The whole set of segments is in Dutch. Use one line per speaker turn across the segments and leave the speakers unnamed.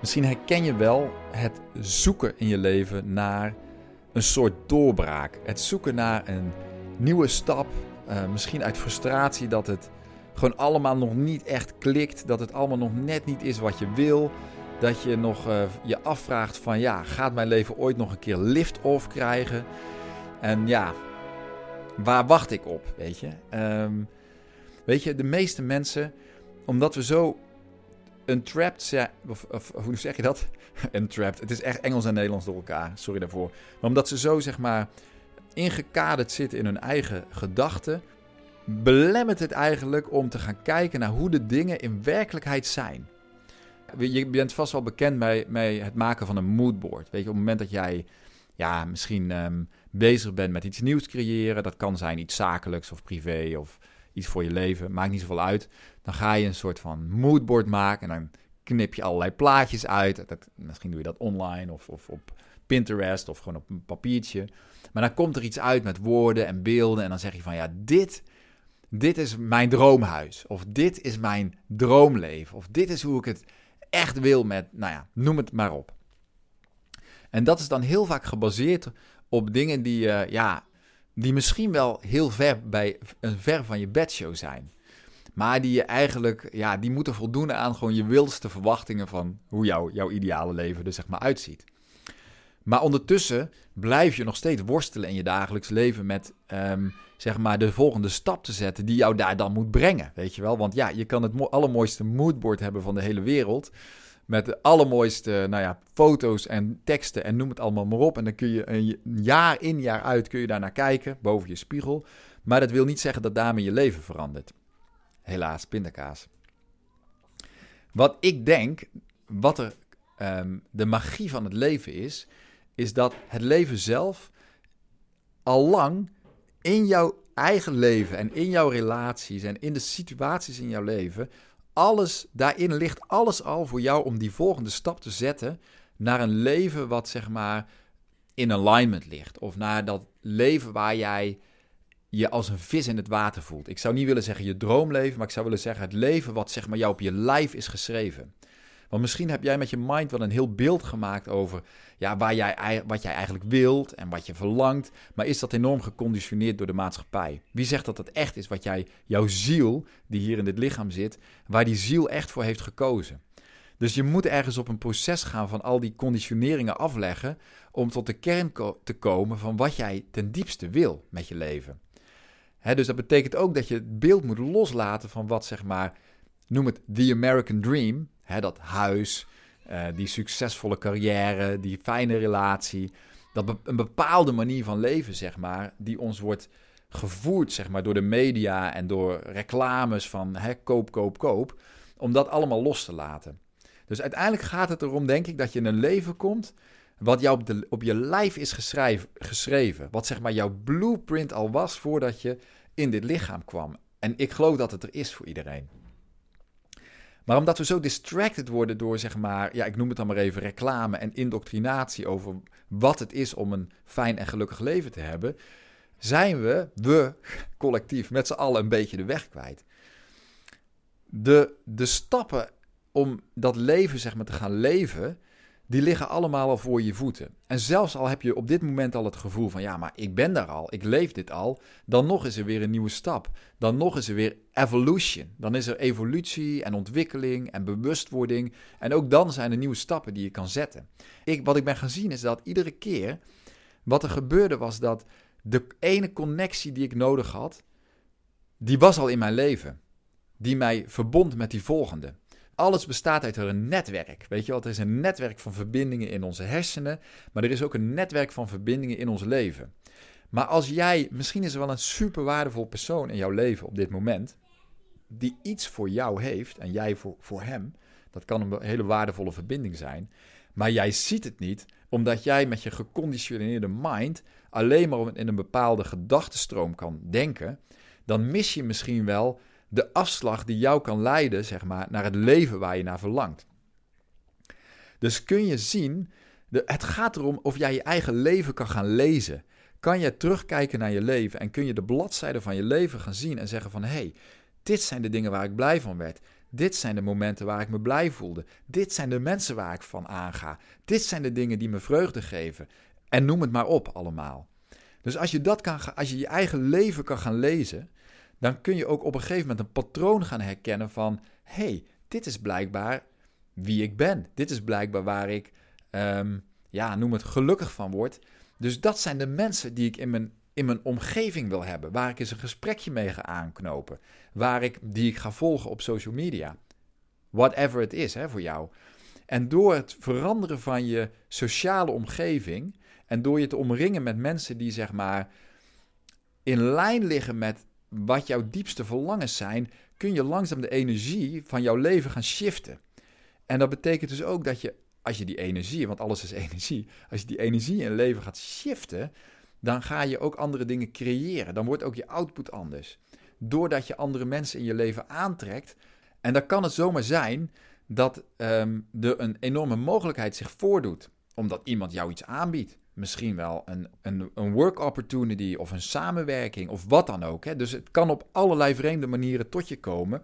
Misschien herken je wel het zoeken in je leven naar een soort doorbraak. Het zoeken naar een nieuwe stap. Uh, misschien uit frustratie dat het gewoon allemaal nog niet echt klikt. Dat het allemaal nog net niet is wat je wil. Dat je nog uh, je afvraagt van ja, gaat mijn leven ooit nog een keer lift-off krijgen? En ja, waar wacht ik op, weet je? Um, weet je, de meeste mensen, omdat we zo untrapped zijn, of, hoe zeg je dat? untrapped, het is echt Engels en Nederlands door elkaar, sorry daarvoor. Maar omdat ze zo, zeg maar, ingekaderd zitten in hun eigen gedachten, belemmert het eigenlijk om te gaan kijken naar hoe de dingen in werkelijkheid zijn. Je bent vast wel bekend bij het maken van een moodboard. Weet je, op het moment dat jij ja, misschien ehm, bezig bent met iets nieuws creëren, dat kan zijn iets zakelijks of privé of iets voor je leven, maakt niet zoveel uit. Dan ga je een soort van moodboard maken en dan knip je allerlei plaatjes uit. Dat, misschien doe je dat online of, of op Pinterest of gewoon op een papiertje. Maar dan komt er iets uit met woorden en beelden en dan zeg je van ja, dit dit is mijn droomhuis. Of dit is mijn droomleven. Of dit is hoe ik het echt wil met, nou ja, noem het maar op. En dat is dan heel vaak gebaseerd op dingen die, uh, ja, die misschien wel heel ver, bij, ver van je bedshow zijn. Maar die je eigenlijk, ja, die moeten voldoen aan gewoon je wildste verwachtingen van hoe jouw jouw ideale leven er zeg maar uitziet. Maar ondertussen blijf je nog steeds worstelen in je dagelijks leven met um, zeg maar de volgende stap te zetten die jou daar dan moet brengen. Weet je wel? Want ja, je kan het allermooiste moodboard hebben van de hele wereld. Met de allermooiste nou ja, foto's en teksten en noem het allemaal maar op. En dan kun je een jaar in, jaar uit kun je daar naar kijken, boven je spiegel. Maar dat wil niet zeggen dat daarmee je leven verandert. Helaas, pindakaas. Wat ik denk, wat er um, de magie van het leven is, is dat het leven zelf al lang in jouw eigen leven en in jouw relaties en in de situaties in jouw leven, alles daarin ligt alles al voor jou om die volgende stap te zetten naar een leven wat zeg maar in alignment ligt of naar dat leven waar jij je als een vis in het water voelt. Ik zou niet willen zeggen je droomleven, maar ik zou willen zeggen het leven wat zeg maar jou op je lijf is geschreven. Want misschien heb jij met je mind wel een heel beeld gemaakt over ja, waar jij, wat jij eigenlijk wilt en wat je verlangt. Maar is dat enorm geconditioneerd door de maatschappij? Wie zegt dat het echt is wat jij, jouw ziel, die hier in dit lichaam zit, waar die ziel echt voor heeft gekozen? Dus je moet ergens op een proces gaan van al die conditioneringen afleggen om tot de kern te komen van wat jij ten diepste wil met je leven. dus dat betekent ook dat je het beeld moet loslaten van wat zeg maar, noem het the American dream, Hè, dat huis, uh, die succesvolle carrière, die fijne relatie. Dat een bepaalde manier van leven, zeg maar, die ons wordt gevoerd, zeg maar, door de media en door reclames van hè, koop, koop, koop. Om dat allemaal los te laten. Dus uiteindelijk gaat het erom, denk ik, dat je in een leven komt wat jou op, de, op je lijf is geschreven. Wat zeg maar jouw blueprint al was voordat je in dit lichaam kwam. En ik geloof dat het er is voor iedereen. Maar omdat we zo distracted worden door, zeg maar, ja, ik noem het dan maar even reclame en indoctrinatie over wat het is om een fijn en gelukkig leven te hebben, zijn we, we collectief, met z'n allen een beetje de weg kwijt. De, de stappen om dat leven, zeg maar, te gaan leven, die liggen allemaal al voor je voeten. En zelfs al heb je op dit moment al het gevoel van ja, maar ik ben daar al, ik leef dit al, dan nog is er weer een nieuwe stap. Dan nog is er weer evolution. Dan is er evolutie en ontwikkeling en bewustwording. En ook dan zijn er nieuwe stappen die je kan zetten. Ik, wat ik ben gaan zien is dat iedere keer wat er gebeurde was dat de ene connectie die ik nodig had, die was al in mijn leven. Die mij verbond met die volgende. Alles bestaat uit een netwerk. Weet je wel, er is een netwerk van verbindingen in onze hersenen, maar er is ook een netwerk van verbindingen in ons leven. Maar als jij, misschien is er wel een super waardevol persoon in jouw leven op dit moment, die iets voor jou heeft en jij voor, voor hem, dat kan een hele waardevolle verbinding zijn, maar jij ziet het niet omdat jij met je geconditioneerde mind alleen maar in een bepaalde gedachtenstroom kan denken, dan mis je misschien wel de afslag die jou kan leiden, zeg maar, naar het leven waar je naar verlangt. Dus kun je zien, het gaat erom of jij je eigen leven kan gaan lezen. Kan je terugkijken naar je leven en kun je de bladzijden van je leven gaan zien en zeggen van hé, hey, dit zijn de dingen waar ik blij van werd. Dit zijn de momenten waar ik me blij voelde. Dit zijn de mensen waar ik van aanga. Dit zijn de dingen die me vreugde geven. En noem het maar op allemaal. Dus als je, dat kan, als je je eigen leven kan gaan lezen, dan kun je ook op een gegeven moment een patroon gaan herkennen van: hé, hey, dit is blijkbaar wie ik ben. Dit is blijkbaar waar ik, um, ja, noem het gelukkig van word. Dus dat zijn de mensen die ik in mijn, in mijn omgeving wil hebben, waar ik eens een gesprekje mee ga aanknopen, waar ik, die ik ga volgen op social media. Whatever het is hè, voor jou. En door het veranderen van je sociale omgeving en door je te omringen met mensen die zeg maar in lijn liggen met wat jouw diepste verlangens zijn, kun je langzaam de energie van jouw leven gaan shiften. En dat betekent dus ook dat je, als je die energie, want alles is energie, als je die energie in leven gaat shiften, dan ga je ook andere dingen creëren. Dan wordt ook je output anders. Doordat je andere mensen in je leven aantrekt. En dan kan het zomaar zijn dat um, er een enorme mogelijkheid zich voordoet. Omdat iemand jou iets aanbiedt misschien wel een, een, een work opportunity of een samenwerking of wat dan ook. Hè. Dus het kan op allerlei vreemde manieren tot je komen.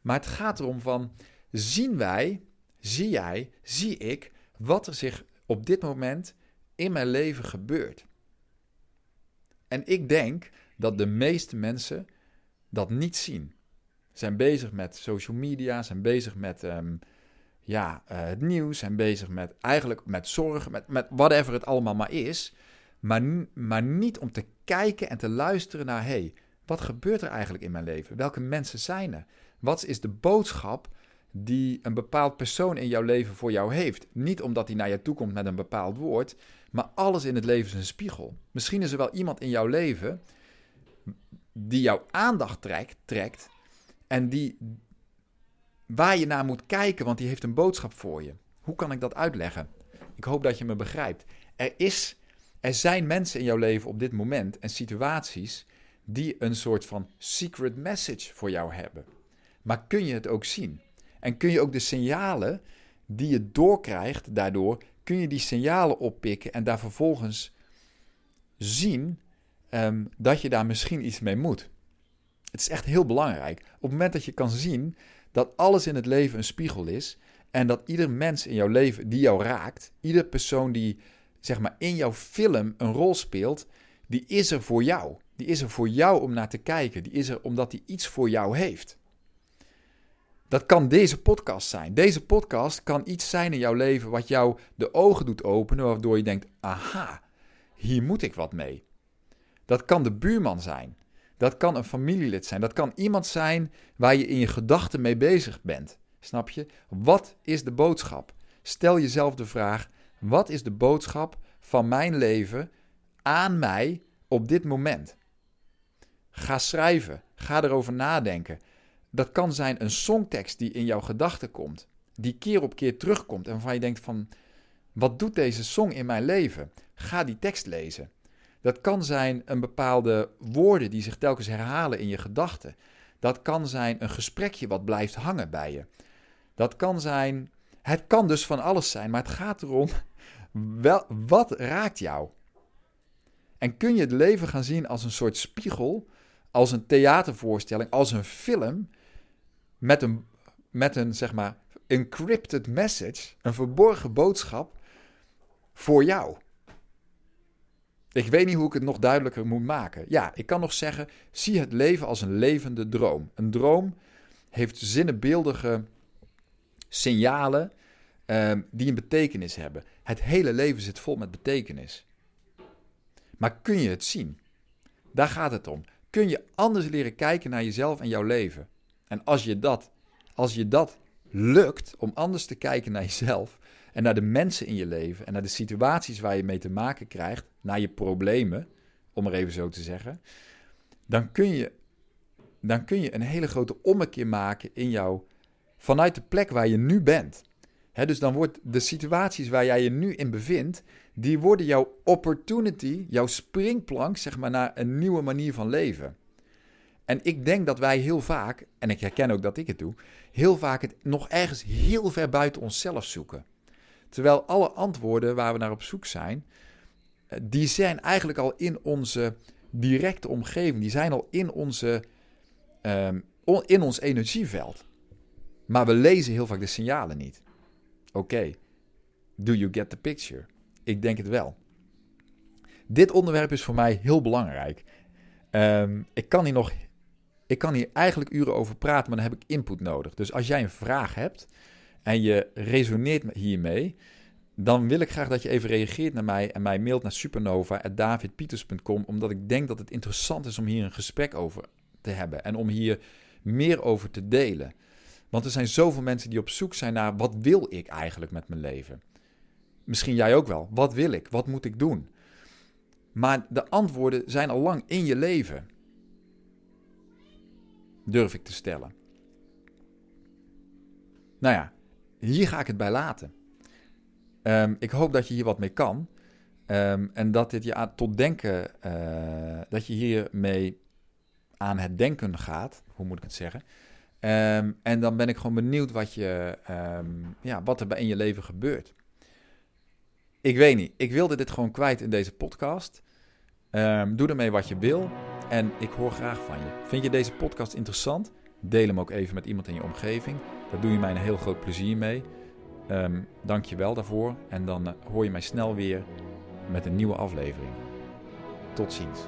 Maar het gaat erom van, zien wij, zie jij, zie ik, wat er zich op dit moment in mijn leven gebeurt. En ik denk dat de meeste mensen dat niet zien. Zijn bezig met social media, zijn bezig met um, ja, uh, het nieuws, zijn bezig met eigenlijk met zorg, met, met whatever het allemaal maar is. Maar, maar niet om te kijken en te luisteren naar, hey, wat gebeurt er eigenlijk in mijn leven? Welke mensen zijn er? Wat is de boodschap die een bepaald persoon in jouw leven voor jou heeft? Niet omdat hij naar je toe komt met een bepaald woord, maar alles in het leven is een spiegel. Misschien is er wel iemand in jouw leven die jouw aandacht trekt, trekt en die, waar je naar moet kijken, want die heeft een boodschap voor je. Hoe kan ik dat uitleggen? Ik hoop dat je me begrijpt. Er, is, er zijn mensen in jouw leven op dit moment en situaties die een soort van secret message voor jou hebben. Maar kun je het ook zien? En kun je ook de signalen die je doorkrijgt daardoor, kun je die signalen oppikken en daar vervolgens zien um, dat je daar misschien iets mee moet. Het is echt heel belangrijk. Op het moment dat je kan zien dat alles in het leven een spiegel is en dat ieder mens in jouw leven die jou raakt, ieder persoon die zeg maar in jouw film een rol speelt, die is er voor jou. Die is er voor jou om naar te kijken. Die is er omdat hij iets voor jou heeft. Dat kan deze podcast zijn. Deze podcast kan iets zijn in jouw leven wat jou de ogen doet openen, waardoor je denkt: aha, hier moet ik wat mee. Dat kan de buurman zijn. Dat kan een familielid zijn. Dat kan iemand zijn waar je in je gedachten mee bezig bent. Snap je? Wat is de boodschap? Stel jezelf de vraag: wat is de boodschap van mijn leven aan mij op dit moment? Ga schrijven. Ga erover nadenken. Dat kan zijn een songtekst die in jouw gedachten komt, die keer op keer terugkomt en waarvan je denkt van, wat doet deze song in mijn leven? Ga die tekst lezen. Dat kan zijn een bepaalde woorden die zich telkens herhalen in je gedachten. Dat kan zijn een gesprekje wat blijft hangen bij je. Dat kan zijn, het kan dus van alles zijn, maar het gaat erom, wel, wat raakt jou? En kun je het leven gaan zien als een soort spiegel, als een theatervoorstelling, als een film, met een, met een zeg maar encrypted message, een verborgen boodschap voor jou. Ik weet niet hoe ik het nog duidelijker moet maken. Ja, ik kan nog zeggen: zie het leven als een levende droom. Een droom heeft zinnenbeeldige signalen uh, die een betekenis hebben. Het hele leven zit vol met betekenis. Maar kun je het zien? Daar gaat het om. Kun je anders leren kijken naar jezelf en jouw leven? En als je dat, als je dat lukt om anders te kijken naar jezelf, en naar de mensen in je leven en naar de situaties waar je mee te maken krijgt, naar je problemen, om maar even zo te zeggen, dan kun je, dan kun je een hele grote ommekeer maken in jou vanuit de plek waar je nu bent. dus dan wordt de situaties waar jij je nu in bevindt, die worden jouw opportunity, jouw springplank, zeg maar, naar een nieuwe manier van leven. En ik denk dat wij heel vaak, en ik herken ook dat ik het doe, heel vaak het nog ergens heel ver buiten onszelf zoeken. Terwijl alle antwoorden waar we naar op zoek zijn, eh, die zijn eigenlijk al in onze directe omgeving. Die zijn al in, onze, um, in ons energieveld. Maar we lezen heel vaak de signalen niet. Oké, do you get the picture? Ik denk het wel. Dit onderwerp is voor mij heel belangrijk. Ehm, ik, kan hier nog, ik kan hier eigenlijk uren over praten, maar dan heb ik input nodig. Dus als jij een vraag hebt en je resoneert hiermee, dan wil ik graag dat je even reageert naar mij en mij mailt naar supernova.davidpieters.com, omdat ik denk dat het interessant is om hier een gesprek over te hebben en om hier meer over te delen. Want er zijn zoveel mensen die op zoek zijn naar wat wil ik eigenlijk met mijn leven? Misschien jij ook wel. Wat wil ik? Wat moet ik doen? Maar de antwoorden zijn al lang in je leven. Durf ik te stellen. Nou ja, hier ga ik het bij laten. Ehm, ik hoop dat je hier wat mee kan. Ehm, en dat dit je aan, tot denken, uh, dat je hiermee aan het denken gaat. Hoe moet ik het zeggen? Ehm, en dan ben ik gewoon benieuwd wat, je, ja, wat er bij in je leven gebeurt. Ik weet niet. Ik wilde dit gewoon kwijt in deze podcast. doe ermee wat je wil. En ik hoor graag van je. Vind je deze podcast interessant? Deel hem ook even met iemand in je omgeving. Daar doe je mij een heel groot plezier mee. Um, Dank je wel daarvoor en dan uh, hoor je mij snel weer met een nieuwe aflevering. Tot ziens.